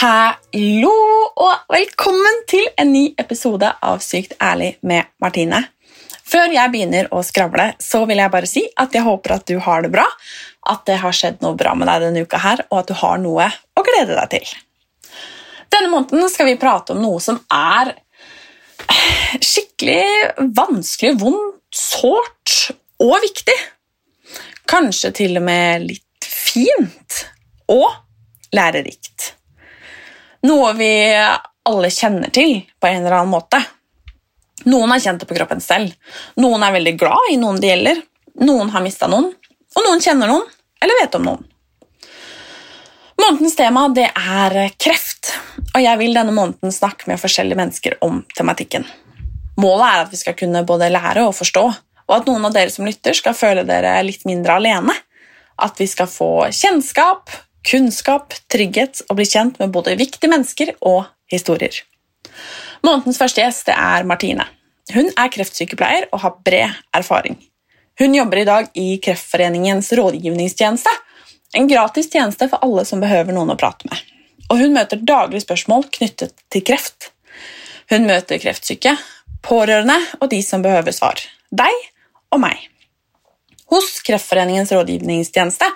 Hallo og velkommen til en ny episode av Sykt ærlig med Martine. Før jeg begynner å skravle, så vil jeg bare si at jeg håper at du har det bra, at det har skjedd noe bra med deg denne uka her, og at du har noe å glede deg til. Denne måneden skal vi prate om noe som er skikkelig vanskelig, vondt, sårt og viktig. Kanskje til og med litt fint og lærerikt. Noe vi alle kjenner til på en eller annen måte. Noen har kjent det på kroppen selv. Noen er veldig glad i noen det gjelder. Noen har mista noen, og noen kjenner noen eller vet om noen. Månedens tema det er kreft, og jeg vil denne måneden snakke med forskjellige mennesker om tematikken. Målet er at vi skal kunne både lære og forstå, og at noen av dere som lytter, skal føle dere litt mindre alene. At vi skal få kjennskap, kunnskap, trygghet og bli kjent med både viktige mennesker og historier. Månedens første gjest er Martine. Hun er kreftsykepleier og har bred erfaring. Hun jobber i dag i Kreftforeningens rådgivningstjeneste, en gratis tjeneste for alle som behøver noen å prate med. Og hun møter daglig spørsmål knyttet til kreft. Hun møter kreftsyke, pårørende og de som behøver svar. Deg og meg. Hos Kreftforeningens rådgivningstjeneste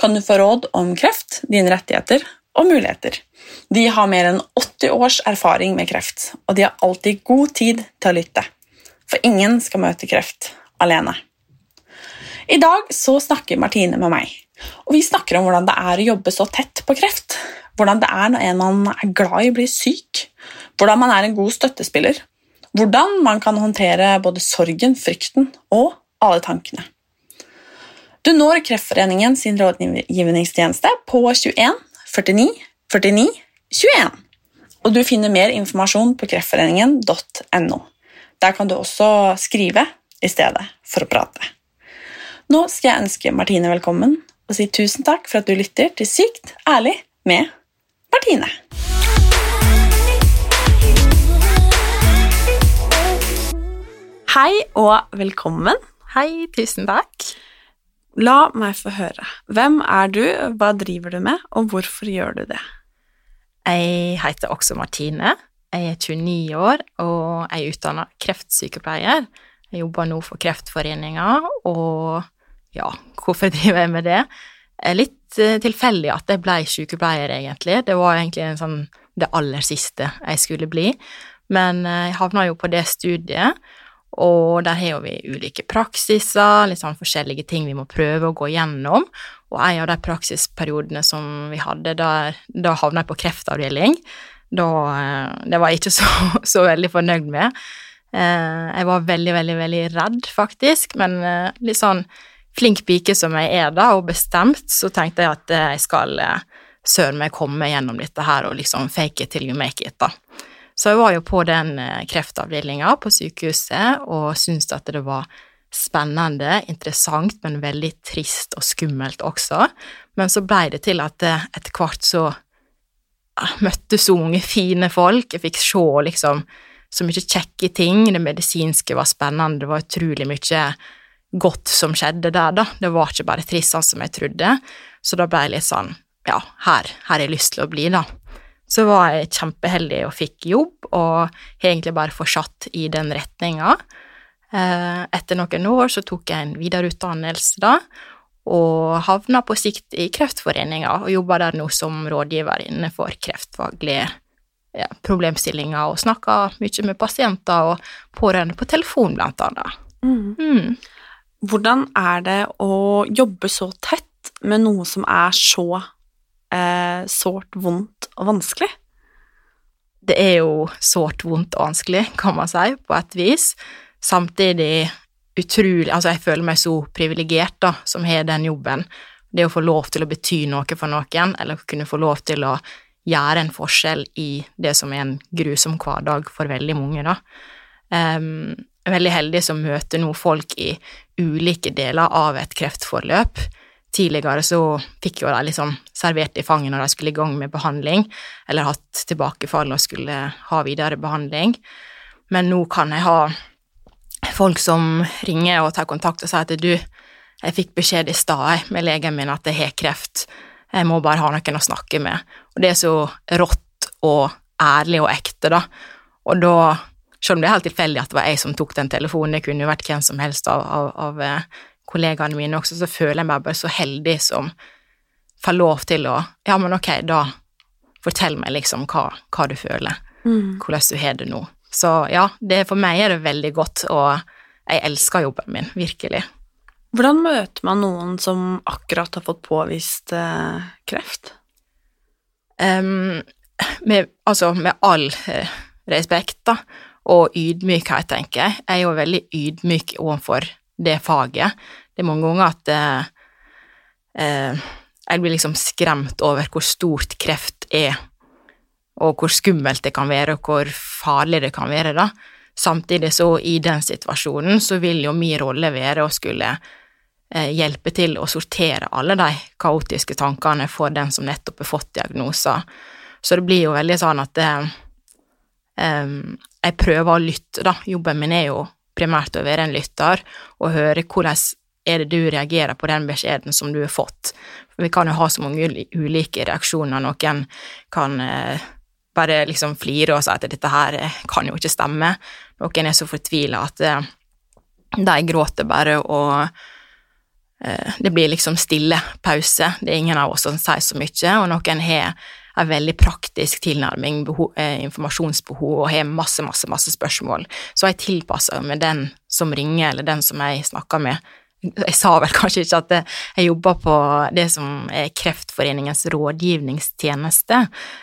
kan du få råd om kreft, dine rettigheter og muligheter. De har mer enn 80 års erfaring med kreft, og de har alltid god tid til å lytte. For ingen skal møte kreft alene. I dag så snakker Martine med meg, og vi snakker om hvordan det er å jobbe så tett på kreft. Hvordan det er når en man er glad i, blir syk. Hvordan man er en god støttespiller. Hvordan man kan håndtere både sorgen, frykten og alle tankene. Du når Kreftforeningen sin rådgivningstjeneste på 21 49 49 21. Og du finner mer informasjon på kreftforeningen.no. Der kan du også skrive i stedet for å prate. Nå skal jeg ønske Martine velkommen og si tusen takk for at du lytter til Sykt ærlig med Martine. Hei og velkommen. Hei, tusen takk. La meg få høre. Hvem er du, hva driver du med, og hvorfor gjør du det? Jeg heter også Martine. Jeg er 29 år, og jeg er utdanna kreftsykepleier. Jeg jobber nå for Kreftforeninga, og ja, hvorfor driver jeg med det? Er litt eh, tilfeldig at jeg ble sykepleier, egentlig. Det var egentlig en sånn, det aller siste jeg skulle bli. Men eh, jeg havna jo på det studiet, og der har vi ulike praksiser, litt sånn forskjellige ting vi må prøve å gå gjennom. Og en av de praksisperiodene som vi hadde, da havna jeg på kreftavdeling. Da, det var jeg ikke så, så veldig fornøyd med. Jeg var veldig, veldig, veldig redd, faktisk, men litt sånn flink pike som jeg er da, og bestemt, så tenkte jeg at jeg skal søren meg komme gjennom dette her og liksom fake it till you make it, da. Så jeg var jo på den kreftavdelinga på sykehuset og syntes at det var spennende, interessant, men veldig trist og skummelt også. Men så blei det til at etter hvert så jeg møtte så mange fine folk, jeg fikk se liksom så mye kjekke ting, det medisinske var spennende, det var utrolig mye godt som skjedde der, da. Det var ikke bare trist sånn som jeg trodde, så da ble jeg litt sånn ja, her, her har jeg lyst til å bli, da. Så var jeg kjempeheldig og fikk jobb, og har egentlig bare fortsatt i den retninga. Eh, etter noen år så tok jeg en videreutdannelse da, og havna på sikt i Kreftforeninga, og jobber der nå som rådgiver innenfor kreftfaglige ja, problemstillinger, og snakker mye med pasienter og pårørende på telefon, blant annet. Mm. Hvordan er det å jobbe så tett med noe som er så eh, sårt, vondt og vanskelig? Det er jo sårt, vondt og vanskelig, kan man si, på et vis. Samtidig utrolig Altså, jeg føler meg så privilegert, da, som har den jobben. Det å få lov til å bety noe for noen, eller kunne få lov til å gjøre en forskjell i det som er en grusom hverdag for veldig mange, da. Um, veldig heldig som møter nå folk i ulike deler av et kreftforløp. Tidligere så fikk jo de liksom servert i fanget når de skulle i gang med behandling, eller hatt tilbakefall og skulle ha videre behandling. Men nå kan jeg ha folk som ringer og tar kontakt og sier at du, jeg fikk beskjed i stad med legen min at jeg har kreft, jeg må bare ha noen å snakke med. Og det er så rått og ærlig og ekte, da. Og da selv om det er helt tilfeldig at det var jeg som tok den telefonen, det kunne jo vært hvem som helst av, av, av eh, kollegaene mine også, så føler jeg meg bare så heldig som får lov til å Ja, men ok, da fortell meg liksom hva, hva du føler, Mm. hvordan du har det nå. Så ja, det, for meg er det veldig godt, og jeg elsker jobben min, virkelig. Hvordan møter man noen som akkurat har fått påvist eh, kreft? Um, med, altså, med all eh, respekt, da, og ydmykhet, tenker jeg. Jeg er jo veldig ydmyk overfor det faget. Det er mange ganger at eh, eh, jeg blir liksom skremt over hvor stort kreft er, og hvor skummelt det kan være, og hvor farlig det kan være, da. Samtidig så, i den situasjonen, så vil jo min rolle være å skulle eh, hjelpe til å sortere alle de kaotiske tankene for den som nettopp har fått diagnoser. Så det blir jo veldig sånn at eh, jeg prøver å lytte, da. Jobben min er jo primært å være en lytter og høre hvordan er det du reagerer på den beskjeden som du har fått. For vi kan jo ha så mange ulike reaksjoner. Noen kan eh, bare liksom flire og si at dette her eh, kan jo ikke stemme. Noen er så fortvila at eh, de gråter bare, og eh, det blir liksom stille pause. Det er ingen av oss som sier så mye, og noen har en veldig praktisk tilnærming, behov, eh, informasjonsbehov, og har masse, masse, masse spørsmål. Så jeg tilpasser meg den som ringer, eller den som jeg snakker med. Jeg sa vel kanskje ikke at jeg jobber på det som er Kreftforeningens rådgivningstjeneste,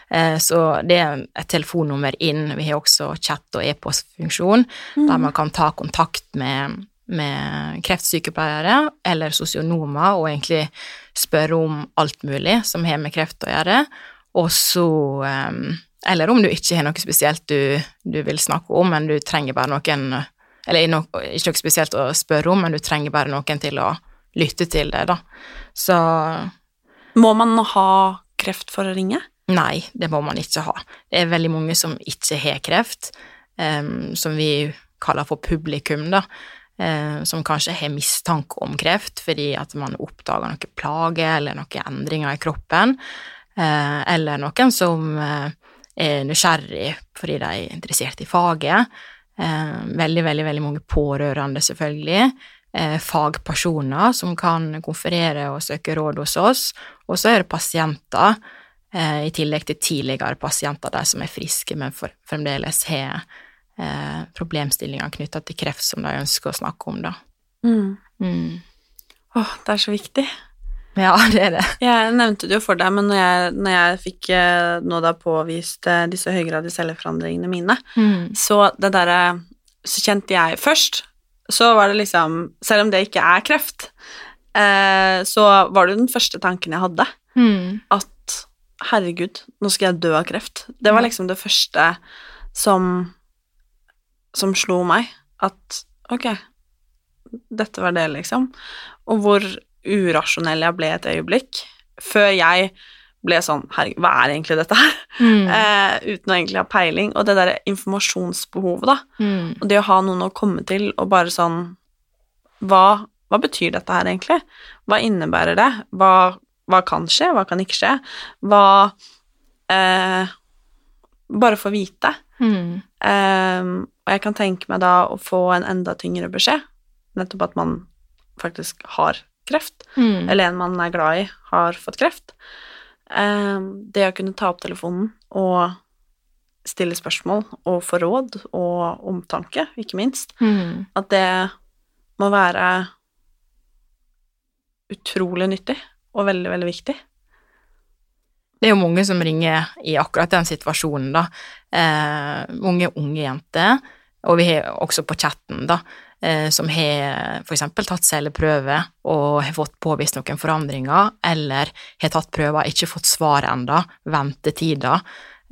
eh, så det er et telefonnummer inn. Vi har også chat- og e-postfunksjon, der man kan ta kontakt med, med kreftsykepleiere eller sosionomer og egentlig spørre om alt mulig som har med kreft å gjøre. Og så eh, Eller om du ikke har noe spesielt du, du vil snakke om, men du trenger bare noen Eller no, ikke noe spesielt å spørre om, men du trenger bare noen til å lytte til det, da. Så Må man ha kreft for å ringe? Nei, det må man ikke ha. Det er veldig mange som ikke har kreft, um, som vi kaller for publikum, da. eh, som kanskje har mistanke om kreft fordi at man oppdager noen plage eller noen endringer i kroppen. Eh, eller noen som eh, er nysgjerrig fordi de er interessert i faget. Eh, veldig, veldig, veldig mange pårørende, selvfølgelig. Eh, fagpersoner som kan konferere og søke råd hos oss. Og så er det pasienter, eh, i tillegg til tidligere pasienter, de som er friske, men fremdeles har eh, problemstillinger knytta til kreft som de ønsker å snakke om, da. Mm. Mm. Åh, det er så viktig. Ja, det er det. Jeg nevnte det jo for deg, men når jeg, når jeg fikk eh, nå da påvist eh, disse høygradige celleforandringene mine, Mm. så det derre Så kjente jeg først, så var det liksom Selv om det ikke er kreft, eh, så var det jo den første tanken jeg hadde, Mm. at herregud, nå skal jeg dø av kreft. Det var liksom det første som som slo meg, at ok, dette var det, liksom. Og hvor urasjonell jeg ble et øyeblikk, før jeg ble sånn Herregud, hva er egentlig dette her? Mm. Eh, uten å egentlig ha peiling. Og det derre informasjonsbehovet, da. Mm. Og det å ha noen å komme til og bare sånn Hva, hva betyr dette her, egentlig? Hva innebærer det? Hva, hva kan skje? Hva kan ikke skje? Hva eh, Bare få vite. Mm. Eh, og jeg kan tenke meg da å få en enda tyngre beskjed, nettopp at man faktisk har kreft, Mm. eller en man er glad i, har fått kreft. Ehm, det å kunne ta opp telefonen og stille spørsmål og få råd og omtanke, ikke minst, Mm. at det må være utrolig nyttig og veldig, veldig viktig. Det er jo mange som ringer i akkurat den situasjonen, da. Eh, mange unge jenter, og vi har også på chatten, da, som har eksempel tatt celleprøve og har fått påvist noen forandringer, eller har tatt prøver, ikke fått svar enda, ventetida,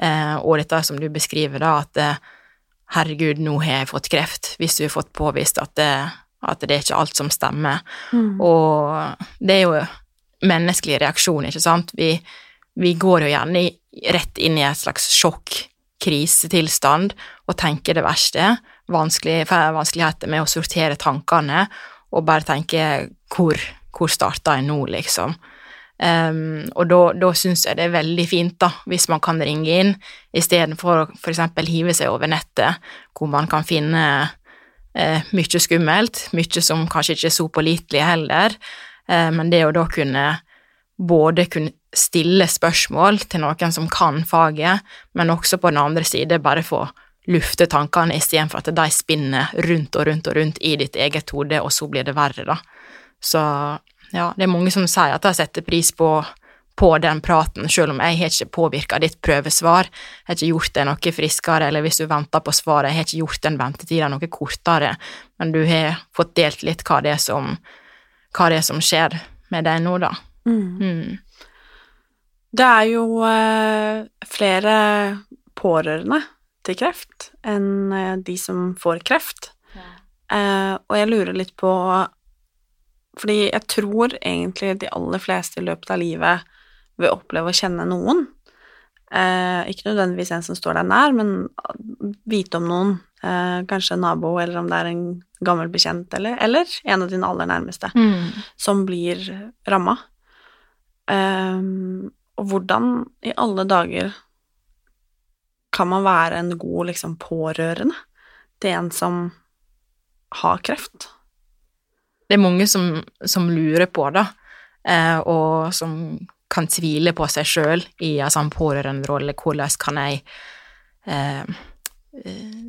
eh, og dette som du beskriver, da, at eh, herregud, nå har jeg fått kreft, hvis du har fått påvist at det, at det er ikke alt som stemmer. Og det er jo menneskelig reaksjon, ikke sant? Vi, vi går jo gjerne i, rett inn i et slags sjokk, krisetilstand, og tenker det verste. Vanskelig, vanskeligheter med å sortere tankene, og bare tenke hvor, hvor starta jeg nå, liksom. Um, og da, da syns jeg det er veldig fint, da, hvis man kan ringe inn, istedenfor å eksempel hive seg over nettet, hvor man kan finne eh, mye skummelt, mye som kanskje ikke er så pålitelig heller, eh, men det å da kunne både kunne stille spørsmål til noen som kan faget, men også på den andre side bare få lufte tankene istedenfor at de spinner rundt og rundt og rundt i ditt eget hode, og så blir det verre, da. Så ja, det er mange som sier at de setter pris på, på den praten, selv om jeg har ikke påvirka ditt prøvesvar, jeg har ikke gjort det noe friskere, eller hvis du venter på svaret, jeg har ikke gjort den ventetida noe kortere, men du har fått delt litt hva det er som, hva det er som skjer med deg nå, da. Mm. Det er jo eh, flere pårørende til kreft enn eh, de som får kreft. Eh, og jeg lurer litt på Fordi jeg tror egentlig de aller fleste i løpet av livet vil oppleve å kjenne noen. Eh, ikke nødvendigvis en som står deg nær, men vite om noen. Eh, kanskje en nabo, eller om det er en gammel bekjent, eller, eller en av dine aller nærmeste, Mm. som blir ramma. Ehm, og hvordan i alle dager kan man være en god liksom, pårørende til en som har kreft? Det er mange som, som lurer på det, eh, og som kan tvile på seg sjøl i en sånn pårørenderolle. Hvordan kan jeg eh,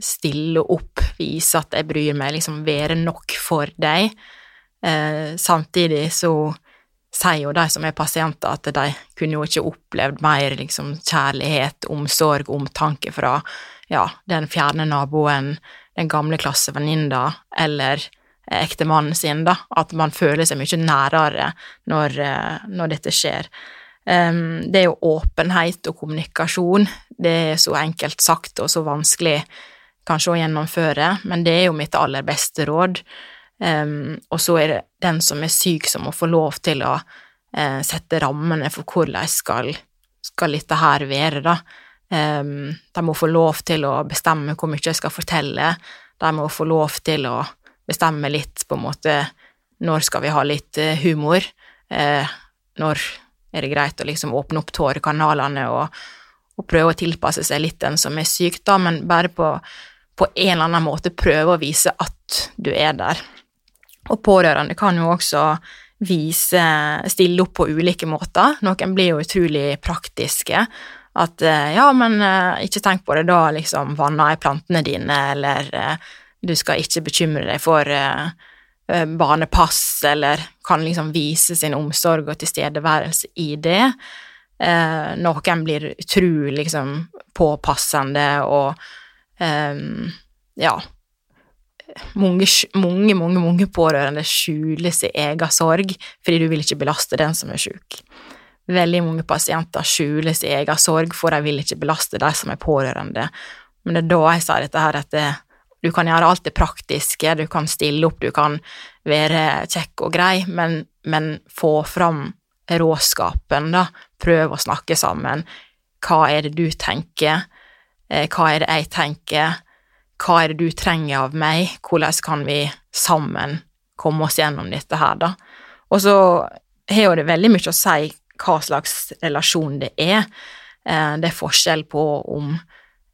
stille opp, vise at jeg bryr meg, liksom være nok for deg? Eh, samtidig så sier jo de som er pasienter, at de kunne jo ikke opplevd mer liksom, kjærlighet, omsorg, omtanke fra ja, den fjerne naboen, den gamle klassevenninna eller eh, ektemannen sin, da. At man føler seg mye nærere når, eh, når dette skjer. Um, det er jo åpenhet og kommunikasjon. Det er så enkelt sagt og så vanskelig kanskje å gjennomføre, men det er jo mitt aller beste råd. Em, og så er det den som er syk, som må få lov til å uh, sette rammene for hvordan skal, skal dette her være, da. Um, de må få lov til å bestemme hvor mye jeg skal fortelle. De må få lov til å bestemme litt, på en måte, når skal vi ha litt eh, humor? Uh, når er det greit å liksom åpne opp tårekanalene og, og prøve å tilpasse seg litt den som er syk, da, men bare på, på en eller annen måte prøve å vise at du er der. Og pårørende kan jo også vise, stille opp på ulike måter. Noen blir jo utrolig praktiske. At eh, ja, men eh, ikke tenk på det, da liksom vanner jeg plantene dine, eller eh, du skal ikke bekymre deg for barnepass, eller kan liksom vise sin omsorg og tilstedeværelse i det. Noen blir utrolig liksom påpassende og ja, mange, mange, mange, mange pårørende skjuler sin egen sorg fordi du vil ikke belaste den som er syk. Veldig mange pasienter skjuler sin egen sorg, for de vil ikke belaste de som er pårørende. Men det er da jeg sier dette her, at det, du kan gjøre alt det praktiske, du kan stille opp, du kan være kjekk og grei, men, men få fram råskapen, da. Prøv å snakke sammen. Hva er det du tenker? Eh, Hva er det jeg tenker? Hva er det du trenger av meg? Hvordan kan vi sammen komme oss gjennom dette her, da? Og så har jo det veldig mye å si hva slags relasjon det er. Eh, Det er forskjell på om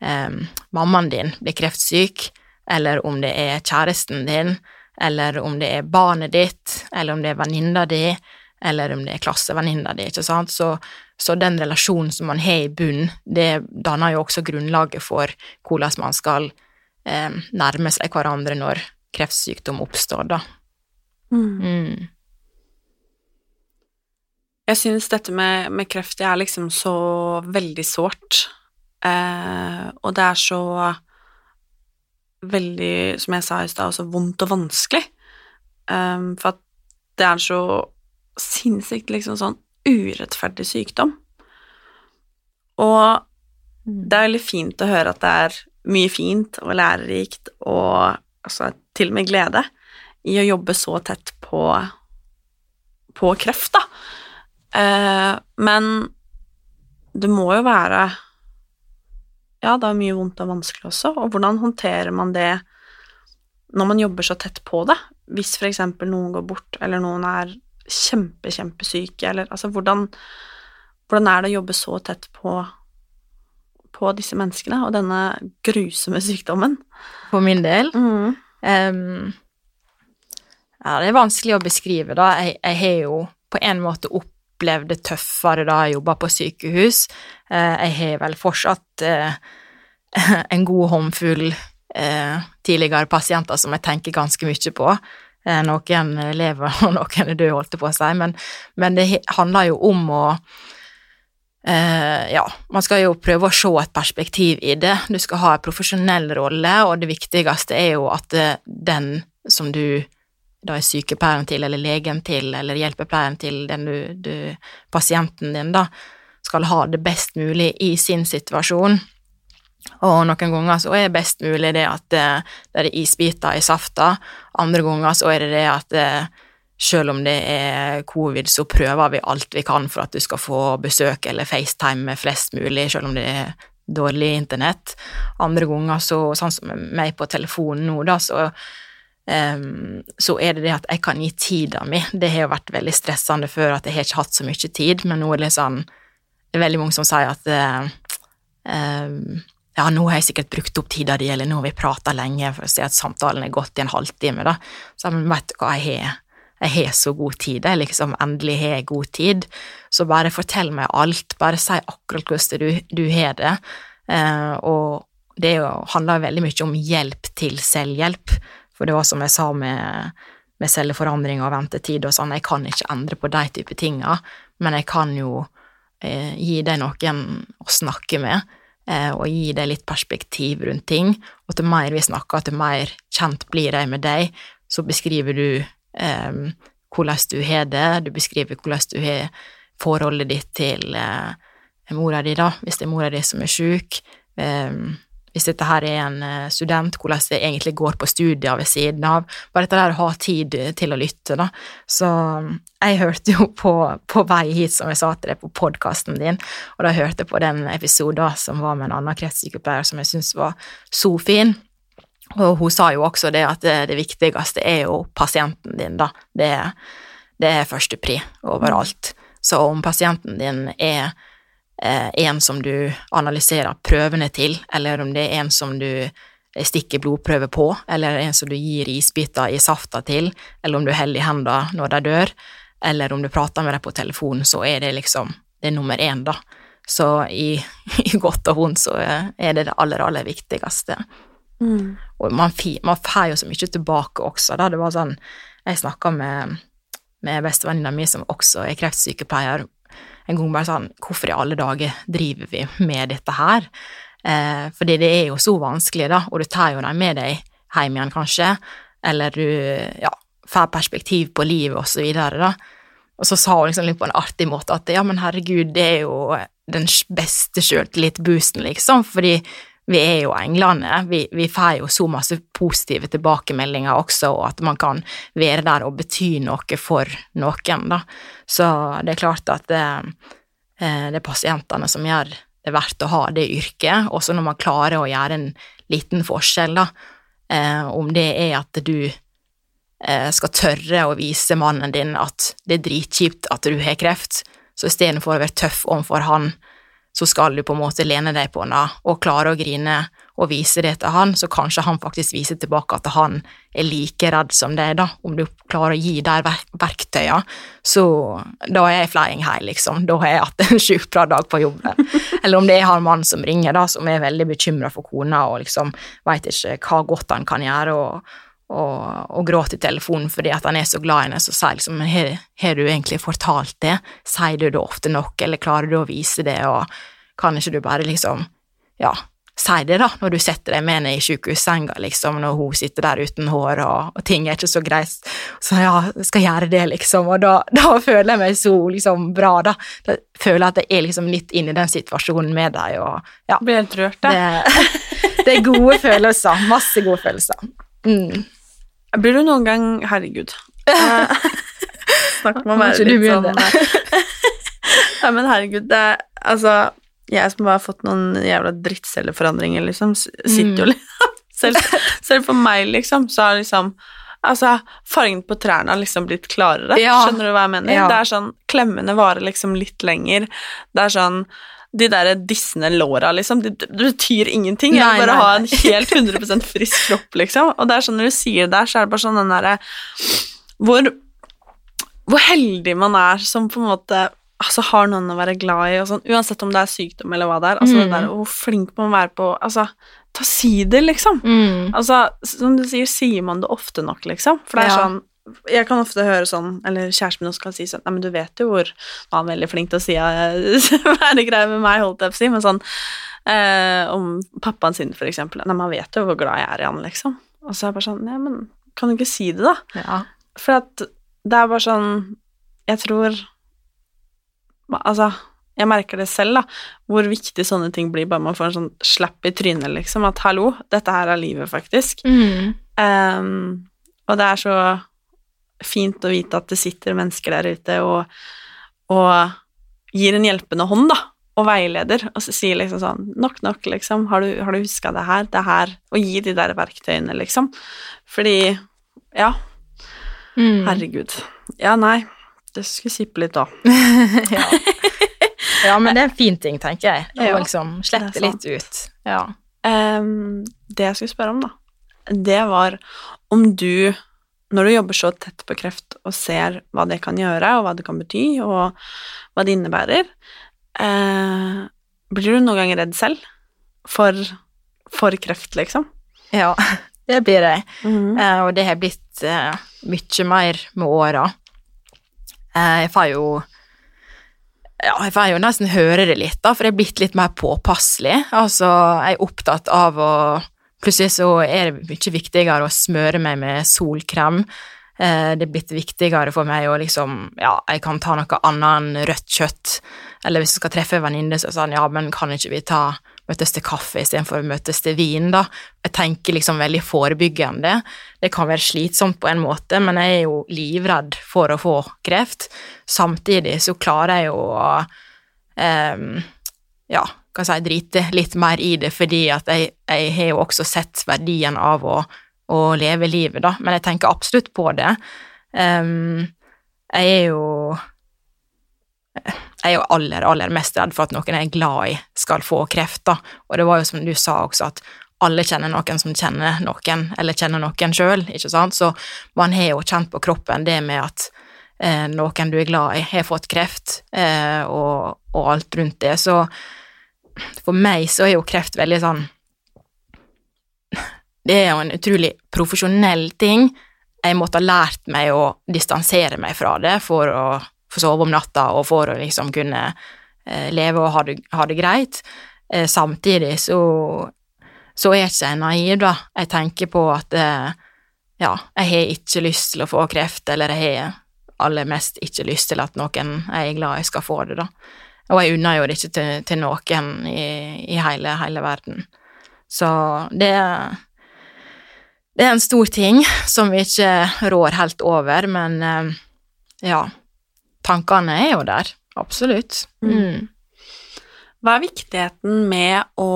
eh, mammaen din blir kreftsyk, eller om det er kjæresten din, eller om det er barnet ditt, eller om det er venninna di, eller om det er klassevenninna di, ikke sant, så, så den relasjonen som man har i bunn, det danner jo også grunnlaget for hvordan man skal eh, nærme seg hverandre når kreftsykdom oppstår, da. Mm. Jeg synes dette med, med, kreft det er liksom så veldig sårt, eh, og det er så veldig, som jeg sa i stad, så vondt og vanskelig. Um, for at det er så sinnssykt liksom sånn urettferdig sykdom. Og det er veldig fint å høre at det er mye fint og lærerikt og altså, til og med glede i å jobbe så tett på, på kreft, da. Eh, men det må jo være Ja, det er mye vondt og vanskelig også, og hvordan håndterer man det når man jobber så tett på det? Hvis for eksempel noen går bort, eller noen er kjempe, kjempesyke, eller altså hvordan, hvordan er det å jobbe så tett på, på disse menneskene og denne grusomme sykdommen? For min del? Mm. Um, ja, det er vanskelig å beskrive, da. Jeg, jeg har jo på en måte opplevd det tøffere da jeg jobba på sykehus. Uh, jeg har vel fortsatt uh, en god håndfull uh, tidligere pasienter som jeg tenker ganske mye på. Noen lever, og noen er døde, holdt jeg på å si, men, men det handler jo om å ja, man skal jo prøve å se et perspektiv i det. Du skal ha en profesjonell rolle, og det viktigste er jo at den som du da er sykepleieren til, eller legen til, eller hjelpepleieren til den du, du, pasienten din, da, skal ha det best mulig i sin situasjon. Og noen ganger så er det best mulig det at det, det er isbiter i safta, andre ganger så er det det at selv om det er covid, så prøver vi alt vi kan for at du skal få besøk eller FaceTime med flest mulig, selv om det er dårlig internett. Andre ganger så, sånn som meg på telefonen nå, da, så Um, så er det det at jeg kan gi tida mi. Det har jo vært veldig stressende før at jeg har ikke hatt så mye tid, men nå er det sånn Det er veldig mange som sier at um, ja, nå har jeg sikkert brukt opp tida di, eller nå har vi prata lenge for å si at samtalen er gått i en halvtime, da. Så men vet du hva, jeg har, jeg har så god tid, jeg liksom endelig har jeg god tid. Så bare fortell meg alt, bare si akkurat hvordan du, du har det. eh, og det jo, handler veldig mye om hjelp til selvhjelp. For det var som jeg sa med, med celleforandring og ventetid og sånn, jeg kan ikke endre på de type tinga, men jeg kan jo eh, gi deg noen å snakke med, eh, og gi deg litt perspektiv rundt ting, og til mer vi snakker, til mer kjent blir jeg med deg, så beskriver du eh, hvordan du har det, du beskriver hvordan du har forholdet ditt til uh, mora di, da, hvis det er mora di som er sjuk. Um, hvis dette her er en eh, student, hvordan det egentlig går på studier ved siden av. Bare dette der å ha tid til å lytte, da. Så mm, jeg hørte jo på, på vei hit, som jeg sa til deg, på podkasten din, og da hørte jeg på den episoden som var med en annen kretssykepleier som jeg syntes var så fin. Og hun sa jo også det at det, det viktigste er jo pasienten din, da. Det, det er førstepri overalt. Så om pasienten din er Eh, en som du analyserer prøvene til, eller om det er en som du stikker blodprøve på, eller en som du gir isbiter i safta til, eller om du holder i hendene når de dør, eller om du prater med dem på telefon, så er det liksom det er nummer én, da. Så i, i godt og vondt så er det det aller, aller viktigste. Mm. Og man, man får jo så mye tilbake også, da. Det var sånn Jeg snakka med, med bestevenninna mi, som også er kreftsykepleier, en gang bare sånn Hvorfor i alle dager driver vi med dette her? Eh, fordi det er jo så vanskelig, da, og du tar jo dem med deg hjem igjen, kanskje, eller du ja, får perspektiv på livet, og så videre, da. Og så sa hun liksom litt på en artig måte at ja, men herregud, det er jo den beste sjøltillit-boosten, liksom, fordi vi er jo englene. Vi, vi får jo så masse positive tilbakemeldinger også, og at man kan være der og bety noe for noen, da. Så det er klart at det, eh, det er pasientene som gjør det verdt å ha det yrket, også når man klarer å gjøre en liten forskjell, da. Eh, om det er at du eh, skal tørre å vise mannen din at det er dritkjipt at du har kreft, så istedenfor å være tøff overfor han, så skal du på en måte lene deg på henne og klare å grine og vise det til han, så kanskje han faktisk viser tilbake at han er like redd som deg, da. Om du klarer å gi de verk verktøyene, så da er jeg flying high, liksom. Da har jeg hatt en sjukt bra dag på jobben. Eller om det er han mannen som ringer, da, som er veldig bekymra for kona og liksom veit ikke hva godt han kan gjøre. og og, og gråter i telefonen fordi at han er så glad i henne, så sier liksom har, har du egentlig fortalt det? Sier du det ofte nok, eller klarer du å vise det, og kan ikke du bare liksom, ja, si det, da, når du setter deg med henne i sykehussenga, liksom, når hun sitter der uten hår, og, og ting er ikke så greit. Så ja, jeg skal gjøre det, liksom, og da, da føler jeg meg så liksom bra, da. Da føler jeg at jeg er liksom litt inne i den situasjonen med deg, og ja. Blir helt rørt, da. Det, det er gode følelser. Masse gode følelser. Mm. Blir du noen gang Herregud. Eh, Snakk om å være litt sånn begynner. Nei, men herregud, det er Altså, jeg som bare har fått noen jævla drittcelleforandringer, liksom, sitter jo Mm. liksom selv, selv for meg, liksom, så har liksom Altså, fargen på trærne har liksom blitt klarere. Ja. Skjønner du hva jeg mener? Ja. Det er sånn Klemmene varer liksom litt lenger. Det er sånn de der dissende låra, liksom, det, det betyr ingenting. Jeg vil bare nei, ha en helt 100% frisk kropp, liksom. Og det er sånn når du sier det der, så er det bare sånn den derre hvor, hvor heldig man er som på en måte altså, har noen å være glad i, og sånn, uansett om det er sykdom eller hva det er. Altså, Mm. det der, hvor flink man må være på Altså, ta si det, liksom. Mm. Altså, som du sier, sier man det ofte nok, liksom? For det er Ja. sånn Jeg kan ofte høre sånn, eller kjæresten min også kan si sånn Nei, men du vet jo hvor Nå er han veldig flink til å si hva er det greia med meg, holdt jeg på å si, men sånn eh, Om pappaen sin, for eksempel. Nei, man vet jo hvor glad jeg er i han, liksom. Og så er jeg bare sånn Nei, men kan du ikke si det, da? Ja. For at det er bare sånn Jeg tror Altså, jeg merker det selv, da, hvor viktig sånne ting blir, bare man får en sånn slapp i trynet, liksom, at hallo, dette her er livet, faktisk. Mm. Um, og det er så fint å vite at det sitter mennesker der ute og, og gir en hjelpende hånd, da, og veileder, og så sier liksom sånn Nok, nok, liksom. Har du, har du huska det her? Det her Og gi de der verktøyene, liksom. Fordi Ja, Mm. herregud. Ja, nei. Det skulle sippe litt, da. ja. ja, men det er en fin ting, tenker jeg. Å Ja, liksom slette litt ut. Ja. Um, det jeg skulle spørre om, da, det var om du, når du jobber så tett på kreft og ser hva det kan gjøre, og hva det kan bety, og hva det innebærer, eh, blir du noen ganger redd selv for, for kreft, liksom? ja, det blir jeg. Mhm. Eh, og det har blitt eh, mye mer med åra. Eh, jeg får jo ja, jeg får jo nesten høre det litt, da, for jeg er blitt litt mer påpasselig. Altså, jeg er opptatt av å Plutselig så er det mye viktigere å smøre meg med solkrem. Eh, det er blitt viktigere for meg å liksom Ja, jeg kan ta noe annet enn rødt kjøtt. Eller hvis jeg skal treffe en venninne, så er sånn Ja, men kan ikke vi ta møtes til kaffe istedenfor møtes til vin, da? Jeg tenker liksom veldig forebyggende. Det kan være slitsomt på en måte, men jeg er jo livredd for å få kreft. Samtidig så klarer jeg jo å um, ja, kan si, drite litt mer i det, fordi at jeg, jeg har jo også sett verdien av å, å leve livet, da. Men jeg tenker absolutt på det. Um, jeg er jo jeg er jo aller, aller mest redd for at noen jeg er glad i, skal få kreft, da. Og det var jo som du sa også, at alle kjenner noen som kjenner noen, eller kjenner noen sjøl, ikke sant. Så man har jo kjent på kroppen det med at eh, noen du er glad i, har fått kreft, eh, og, og alt rundt det. Så for meg så er jo kreft veldig sånn Det er jo en utrolig profesjonell ting. Jeg måtte ha lært meg å distansere meg fra det for å få sove om natta og for å liksom kunne eh, leve og ha det, ha det greit. Eh, samtidig så, så er ikke jeg naiv, da. Jeg tenker på at eh, ja, jeg har ikke lyst til å få kreft, eller jeg har aller mest ikke lyst til at noen jeg er glad i, skal få det, da. Og jeg unner jo det ikke til, til noen i, i hele, hele verden. Så det det er en stor ting som vi ikke rår helt over, men eh, ja, tankene er jo der. Absolutt. Mm. Hva er viktigheten med å,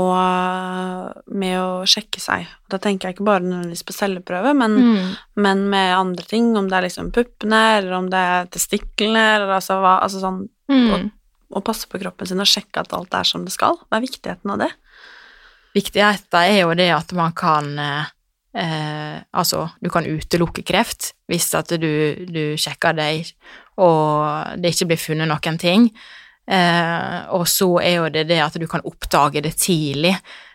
med å sjekke seg? Da tenker jeg ikke bare nødvendigvis på celleprøve, men, Mm. men med andre ting, om det er liksom puppene, eller om det er testiklene, eller altså hva altså sånn Mm. Å passe på kroppen sin og sjekke at alt er som det skal? Hva er viktigheten av det? Viktigheten er jo det at man kan eh, Altså, du kan utelukke kreft hvis at du, du sjekker deg og det ikke blir funnet noen ting. Eh, og så er jo det det at du kan oppdage det tidlig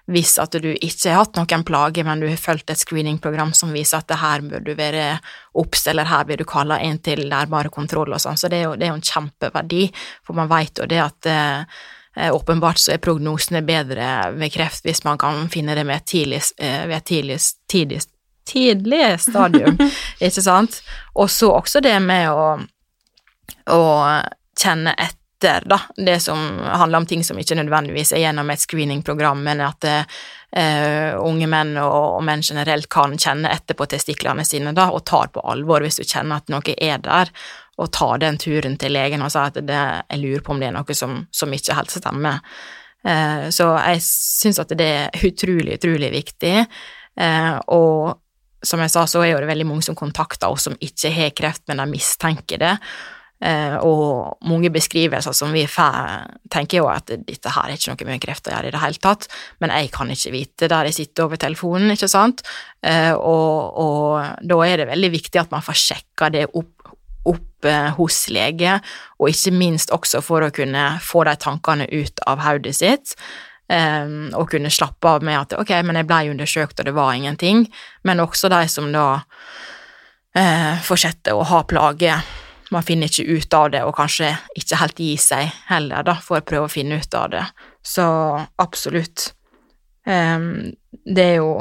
hvis at du ikke har hatt noen plager, men du har fulgt et screeningprogram som viser at det her bør du være obs, eller her blir du kalla inn til nærmere kontroll og sånn. Så det er, jo, det er jo en kjempeverdi, for man vet jo det at eh, åpenbart så er prognosene bedre ved kreft hvis man kan finne det med tidlig, eh, ved et tidlig, tidlig, tidlig stadium, ikke sant? Og så også det med å, å kjenne etter, da, det som handler om ting som ikke nødvendigvis er gjennom et screeningprogram, men at uh, unge menn og, og, menn generelt kan kjenne etter på testiklene sine da, og tar på alvor hvis du kjenner at noe er der, og ta den turen til legen og si at det, jeg lurer på om det er noe som, som ikke helt stemmer. Uh, så jeg syns at det er utrolig, utrolig viktig. uh, og som jeg sa, så er det veldig mange som kontakter oss som ikke har kreft, men de mistenker det. Eh, og mange beskrivelser som vi får, tenker jo at dette her er ikke noe med kreft å gjøre i det hele tatt, men jeg kan ikke vite der jeg sitter over telefonen, ikke sant, eh, og, og, da er det veldig viktig at man får sjekka det opp opp eh, hos lege, og ikke minst også for å kunne få de tankene ut av hodet sitt. Og kunne slappe av med at ok, men jeg ble undersøkt, og det var ingenting. Men også de som da uh, fortsetter å ha plager. Man finner ikke ut av det, og kanskje ikke helt gi seg heller, da, for å prøve å finne ut av det. Så absolutt. Um, det er jo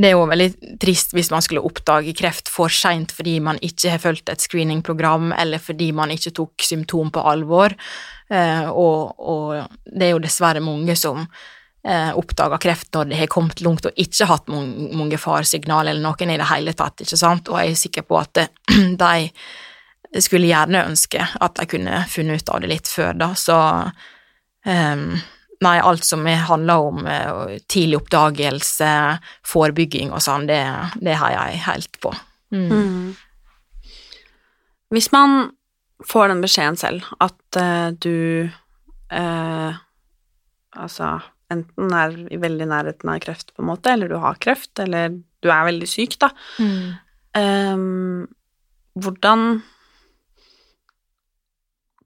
det er jo veldig trist hvis man skulle oppdage kreft for seint fordi man ikke har fulgt et screeningprogram, eller fordi man ikke tok symptom på alvor. Uh, og, og, det er jo dessverre mange som eh, oppdaga kreft når det har kommet langt og ikke hatt mange faresignal eller noen i det hele tatt, ikke sant, og jeg er sikker på at de skulle gjerne ønske at de kunne funnet ut av det litt før, da, så um, Nei, alt som handler om uh, tidlig oppdagelse, forebygging og sånn, det, det har jeg helt på. Mm. Mm. Hvis man får den beskjeden selv at uh, du uh, Altså enten er i veldig nærheten av kreft, på en måte, eller du har kreft, eller du er veldig syk, da. Mm. Um, hvordan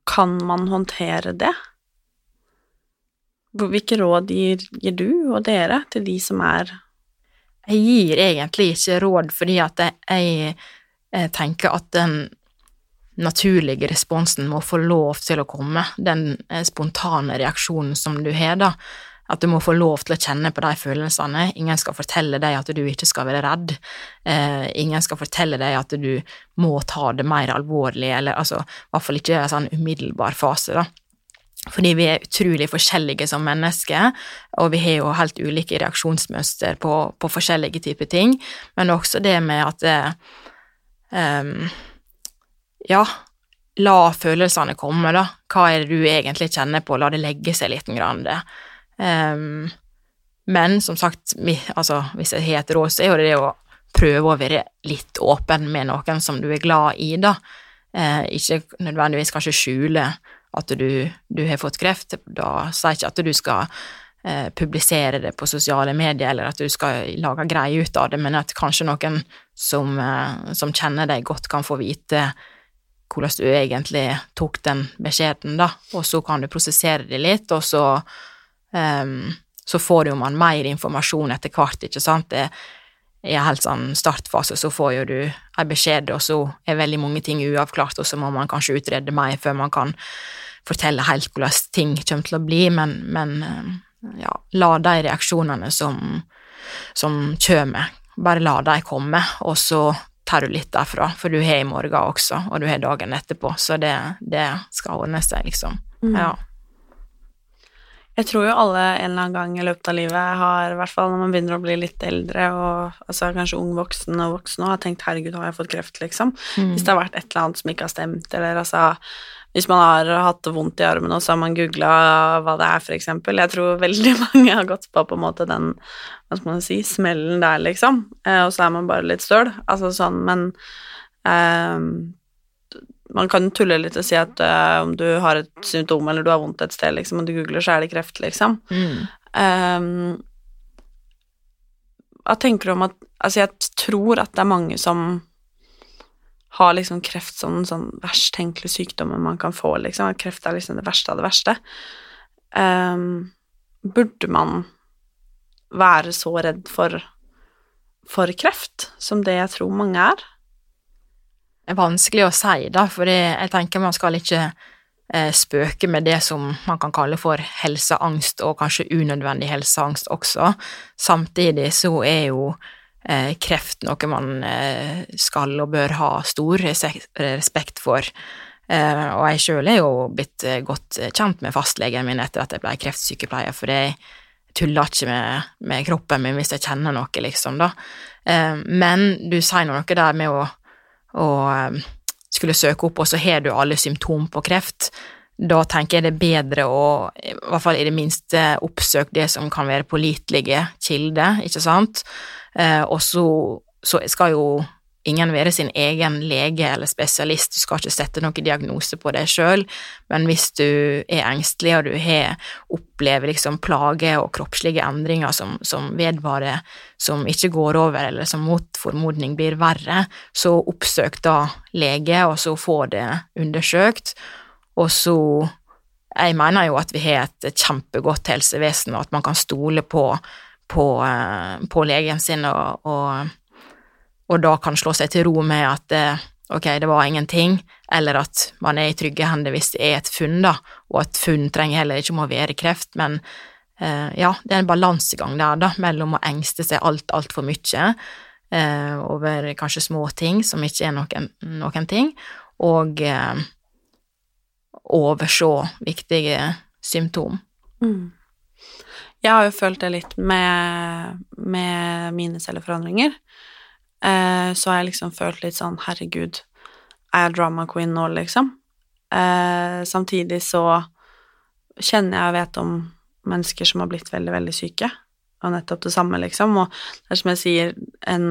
kan man håndtere det? Hvilke råd gir, gir, du og dere til de som er Jeg gir egentlig ikke råd fordi at jeg, jeg tenker at den naturlige responsen må få lov til å komme, den eh, spontane reaksjonen som du har, da. At du må få lov til å kjenne på de følelsene. Ingen skal fortelle deg at du ikke skal være redd. Eh, ingen skal fortelle deg at du må ta det mer alvorlig, eller altså, i hvert fall ikke i en sånn umiddelbar fase, da. Fordi vi er utrolig forskjellige som mennesker, og vi har jo helt ulike reaksjonsmønster på, på forskjellige typer ting, men også det med at um, Ja, la følelsene komme, da. Hva er det du egentlig kjenner på? La det legge seg litt. Grann, um, men som sagt, vi, altså, hvis jeg har et råd, så er jo det å prøve å være litt åpen med noen som du er glad i, da. Eh, ikke nødvendigvis kanskje skjule at du, du har fått kreft. Da sier ikke at du skal eh, publisere det på sosiale medier, eller at du skal lage greier ut av det, men at kanskje noen som, eh, som kjenner deg godt, kan få vite hvordan du egentlig tok den beskjeden, da, og så kan du prosessere det litt, og så um, så får jo man mer informasjon etter hvert, ikke sant. Det, i en helt sånn startfase så får jo du en beskjed, og så er veldig mange ting uavklart, og så må man kanskje utrede mer før man kan fortelle helt hvordan ting kommer til å bli, men, men eh, ja, la de reaksjonene som, som kommer, bare la de komme, og så tar du litt derfra, for du har i morgen også, og du har dagen etterpå, så det, det skal ordne seg, liksom. Mm. Ja. Jeg tror jo alle en eller annen gang i løpet av livet har, i hvert fall når man begynner å bli litt eldre, og altså kanskje ung voksen og voksen og har tenkt 'herregud, har jeg fått kreft', liksom. Mm. Hvis det har vært et eller annet som ikke har stemt, eller altså hvis man har hatt vondt i armen, og så har man googla hva det er, eksempel. Jeg tror veldig mange har gått på på en måte den hva skal man si, smellen der, liksom. Eh, og så er man bare litt støl. Altså sånn, men eh, Man kan tulle litt og si at uh, om du har et symptom eller du har vondt et sted, liksom, og du googler, så er det kreft, liksom. Mm. Um, hva tenker du om at Altså, jeg tror at det er mange som har liksom kreft som den sånn verst tenkelige sykdommen man kan få, liksom. At kreft er liksom det verste av det verste. Um, burde man være så redd for, for kreft som det jeg tror mange er? Er vanskelig å si, da, for jeg tenker man skal ikke eh, spøke med det som man kan kalle for helseangst, og kanskje unødvendig helseangst også. Samtidig så er jo eh, kreft noe man eh, skal og bør ha stor respekt for. Og jeg sjøl er jo blitt godt kjent med fastlegen min etter at jeg ble kreftsykepleier, for jeg tuller ikke med, med kroppen min hvis jeg kjenner noe, liksom, da. Men du sier noe der med å, å eh, skulle søke opp, og så har du alle symptomer på kreft. Da tenker jeg det er bedre å, i hvert fall i det minste, oppsøke det som kan være pålitelige kilder, ikke sant. Eh, og så, så skal jo ingen være sin egen lege eller spesialist, du skal ikke sette noen diagnose på deg sjøl, men hvis du er engstelig og du har opplever liksom plager og kroppslige endringer som, som vedvarer, som ikke går over, eller som mot formodning blir verre, så oppsøk da lege, og så få det undersøkt, og så jeg mener jo at vi har et kjempegodt helsevesen, og at man kan stole på, på, eh, på legen sin, og, og og da kan slå seg til ro med at eh, ok, det var ingenting, eller at man er i trygge hender hvis det er et funn, da, og et funn trenger heller ikke må være kreft, men eh, ja, det er en balansegang der, da, mellom å engste seg alt, altfor mye eh, over kanskje små ting som ikke er noen, noen ting, og eh, overse viktige symptom. Mm. Jeg har jo følt det litt med, med mine celleforandringer. Eh, så har jeg liksom følt litt sånn herregud, er jeg drama queen nå, liksom? Eh, samtidig så kjenner jeg og vet om mennesker som har blitt veldig, veldig syke, og nettopp det samme, liksom. Og det er som jeg sier, en,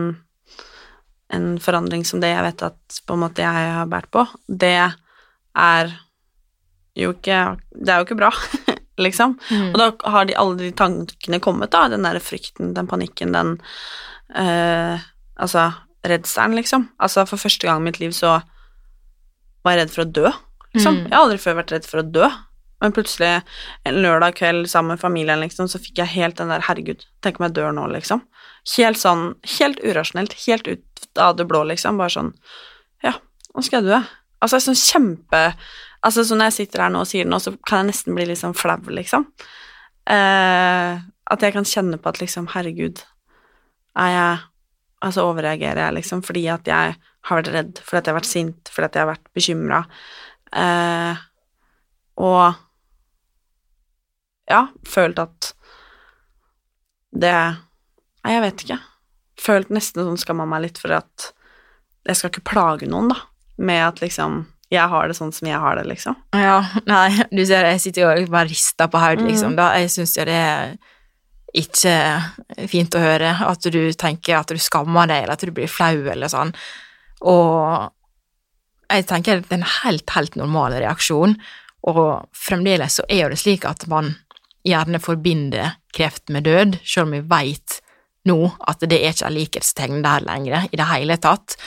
en forandring som det jeg vet at på en måte jeg har båret på, det er jo ikke Det er jo ikke bra, liksom. Mm. Og da har de, alle de tankene kommet, da. Den der frykten, den panikken, den eh, Altså, redselen, liksom. Altså, for første gang i mitt liv så var jeg redd for å dø, liksom. Mm. Jeg har aldri før vært redd for å dø. Men plutselig, en lørdag kveld sammen med familien, liksom, så fikk jeg helt den der Herregud, tenk om jeg dør nå, liksom. Helt sånn, helt urasjonelt, helt ut av det blå, liksom. Bare sånn Ja, nå skal jeg dø. Altså, sånn kjempe Altså, så når jeg sitter her nå og sier det nå, så kan jeg nesten bli litt sånn flau, liksom. Eh, at jeg kan kjenne på at liksom, herregud, er jeg Altså overreagerer jeg, liksom, fordi at jeg har vært redd, fordi at jeg har vært sint, fordi at jeg har vært bekymra. Eh, og ja, følt at det Nei, jeg vet ikke. Følt nesten sånn skamma meg litt for at jeg skal ikke plage noen, da, med at liksom jeg har det sånn som jeg har det, liksom. Ja, nei, du ser jeg sitter jo bare rista på hodet, liksom. Mm. Da, jeg syns jo det er ikke fint å høre at du tenker at du skammer deg, eller at du blir flau, eller sånn. Og jeg tenker det er en helt, helt normal reaksjon, og fremdeles så er jo det slik at man gjerne forbinder kreft med død, selv om vi veit nå at det er ikke er likhetstegn der lenger i det hele tatt.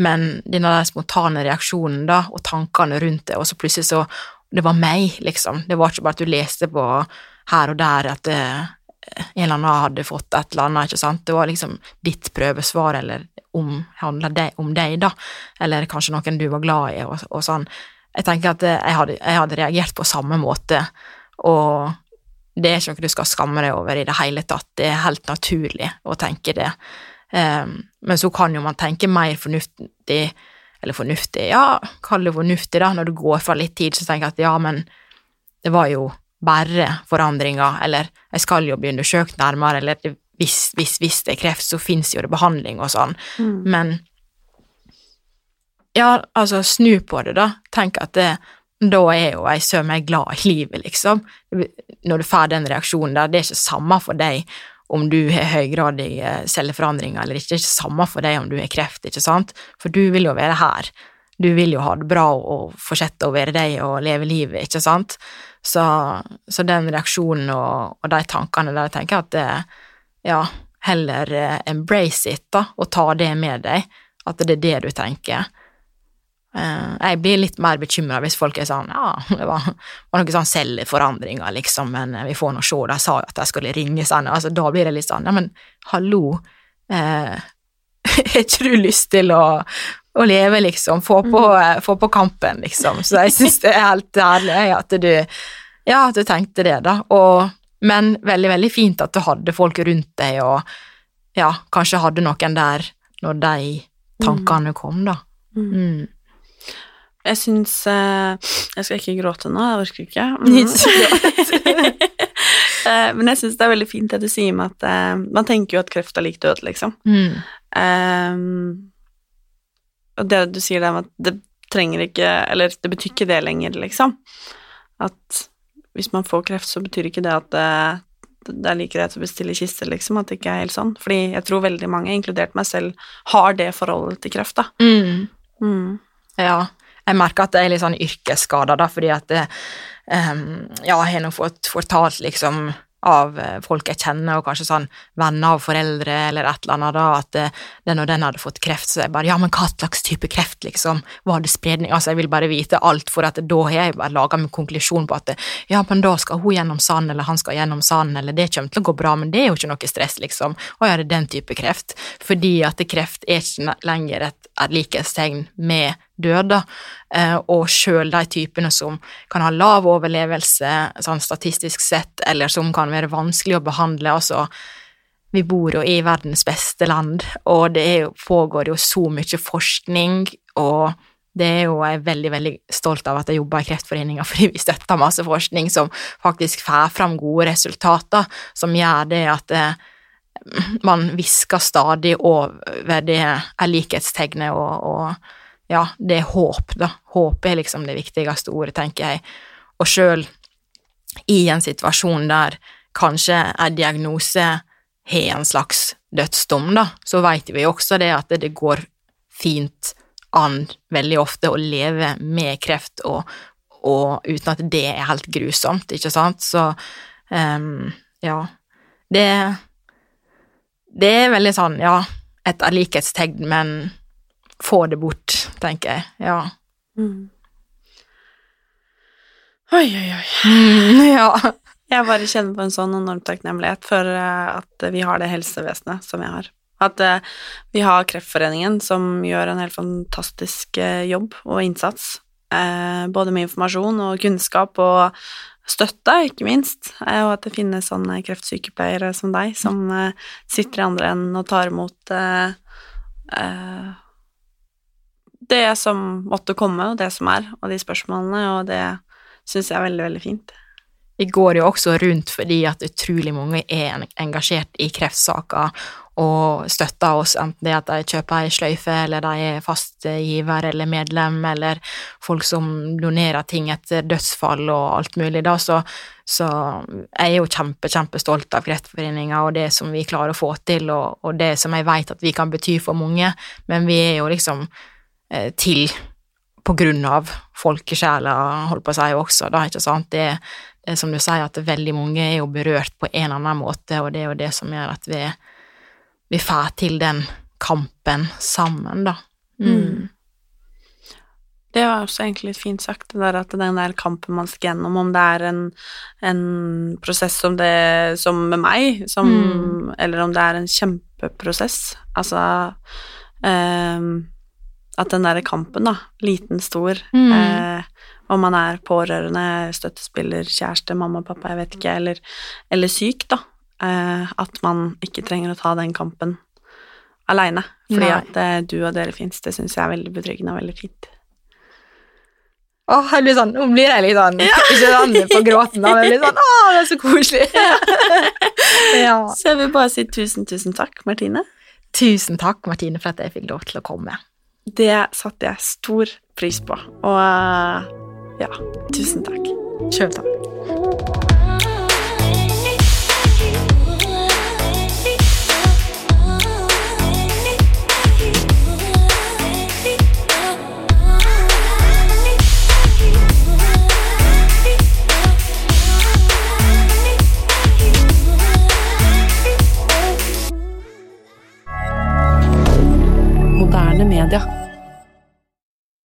Men denne der spontane reaksjonen da, og tankene rundt det, og så plutselig så Det var meg, liksom. Det var ikke bare at du leste på her og der at det, en eller annen hadde fått et eller annet, ikke sant. Det var liksom ditt prøvesvar, eller om handla det om deg, da. Eller kanskje noen du var glad i, og, og sånn. Jeg tenker at jeg hadde, jeg hadde reagert på samme måte, og det er ikke noe du skal skamme deg over i det hele tatt. Det er helt naturlig å tenke det. Um, men så kan jo man tenke mer fornuftig, eller fornuftig, ja, kall det fornuftig, da, når du går fra litt tid, så tenker jeg at ja, men det var jo bare forandringer, eller jeg skal jo bli undersøkt nærmere, eller hvis, hvis, hvis det er kreft, så fins jo det behandling og sånn, Mm. men ja, altså, snu på det, da. Tenk at det, da er jo ei søm meg glad i livet, liksom. Når du får den reaksjonen der, det er ikke samme for deg om du har høygradige celleforandringer eller ikke, det er ikke samme for deg om du har kreft, ikke sant, for du vil jo være her du vil jo ha det bra og fortsette å være deg og leve livet, ikke sant? Så, så den reaksjonen og, og, de tankene der, jeg tenker at det, ja, heller eh, embrace it, da, og ta det med deg, at det er det du tenker. Eh, jeg blir litt mer bekymra hvis folk er sånn ja, det var, var noen sånn celleforandringer, liksom, men vi får nå se, de sa jo at de skulle ringe sånn, altså da blir det litt sånn ja, men hallo, eh, har ikke du lyst til å, å leve, liksom. Få på, mm. få på, kampen, liksom. Så jeg syns det er helt ærlig at du Ja, at du tenkte det, da. Og, men veldig, veldig fint at du hadde folk rundt deg, og ja, kanskje hadde noen der når de tankene kom, da. Mm. mm. Jeg syns uh, Jeg skal ikke gråte nå, jeg orker ikke. Mm. men jeg syns det er veldig fint det du sier med at Man tenker jo at kreft er lik død, liksom. Mm. Um, og det du sier der med at det trenger ikke Eller det betyr ikke det lenger, liksom. At hvis man får kreft, så betyr ikke det at det, det er like greit å bestille kiste, liksom. At det ikke er helt sånn. Fordi jeg tror veldig mange, inkludert meg selv, har det forholdet til kreft, da. Mm. Mm. Ja. Jeg merker at jeg er litt sånn yrkesskada, da, fordi at det, um, Ja, jeg har nå fått fortalt, liksom av eh, folk jeg kjenner, og kanskje sånn venner av foreldre eller et eller annet, da, at eh, den og den hadde fått kreft, så jeg bare ja, men hva slags type kreft, liksom, var det spredning, altså jeg vil bare vite alt, for at da har jeg bare laga min konklusjon på at ja, men da skal hun gjennom sanden, eller han skal gjennom sanden, eller det kommer til å gå bra, men det er jo ikke noe stress, liksom, å gjøre den type kreft, fordi at kreft er ikke lenger et, et likhetstegn med døde, eh, og sjøl de typene som kan ha lav overlevelse sånn statistisk sett, eller som kan være vanskelig å behandle. altså vi bor jo i verdens beste land, og det jo, pågår jo så mye forskning, og det er jo jeg er veldig veldig stolt av at jeg jobber i Kreftforeninga, fordi vi støtter masse forskning som faktisk får fram gode resultater, som gjør det at eh, man hvisker stadig over det er likhetstegnet og, og ja, det er håp, da. Håp er liksom det viktigste ordet, tenker jeg. Og sjøl i en situasjon der kanskje en diagnose har en slags dødsdom, da, så veit vi også det at det går fint an veldig ofte å leve med kreft, og, og uten at det er helt grusomt, ikke sant? Så um, ja. Det Det er veldig sånn, ja, et likhetstegn, men få det bort, tenker jeg. Ja. Mm. Oi, oi, oi. Mm, ja. Jeg bare kjenner på en sånn enorm takknemlighet for eh, at vi har det helsevesenet som vi har. At uh, vi har Kreftforeningen, som gjør en helt fantastisk uh, jobb og innsats. Både med informasjon og kunnskap og støtte, ikke minst. og at det finnes sånne kreftsykepleiere som deg, som sitter i andre enden og tar imot det som måtte komme, og det som er, og de spørsmålene, og det syns jeg er veldig, veldig fint. Vi går jo også rundt fordi at utrolig mange er engasjert i kreftsaker og støtter oss, enten det at de kjøper ei sløyfe, eller de er fast giver eller medlem, eller folk som donerer ting etter dødsfall og alt mulig, da, så, så jeg er jo kjempe, kjempestolt av Kreftforeninga og det som vi klarer å få til, og, og det som jeg vet at vi kan bety for mange, men vi er jo liksom til på grunn av folkesjela, holdt på å si også, da, ikke sant. Det, det er som du sier, at veldig mange er jo berørt på en eller annen måte, og det er jo det som gjør at vi, vi får til den kampen sammen, da. Mm. mm. Det var også egentlig litt fint sagt, det der at den der kampen man skal gjennom, om det er en, en prosess som, det, som med meg, som, mm. eller om det er en kjempeprosess. Altså um, at den derre kampen, da, liten, stor, mm. eh, om man er pårørende, støttespiller, kjæreste, mamma, pappa, jeg vet ikke, eller, eller syk, da, eh, at man ikke trenger å ta den kampen aleine, fordi Nei. at eh, du og dere fins, det syns jeg er veldig betryggende og veldig fint. Åh, jeg blir sånn, Nå blir jeg litt sånn ja. Ikke sånn på gråten, da, men jeg blir sånn Å, det er så koselig! ja. Så jeg vil bare si tusen, tusen takk, Martine. Tusen takk, Martine, for at jeg fikk lov til å komme. Det satte jeg stor pris på. Og ja, tusen takk. Sjøl takk. D'accord.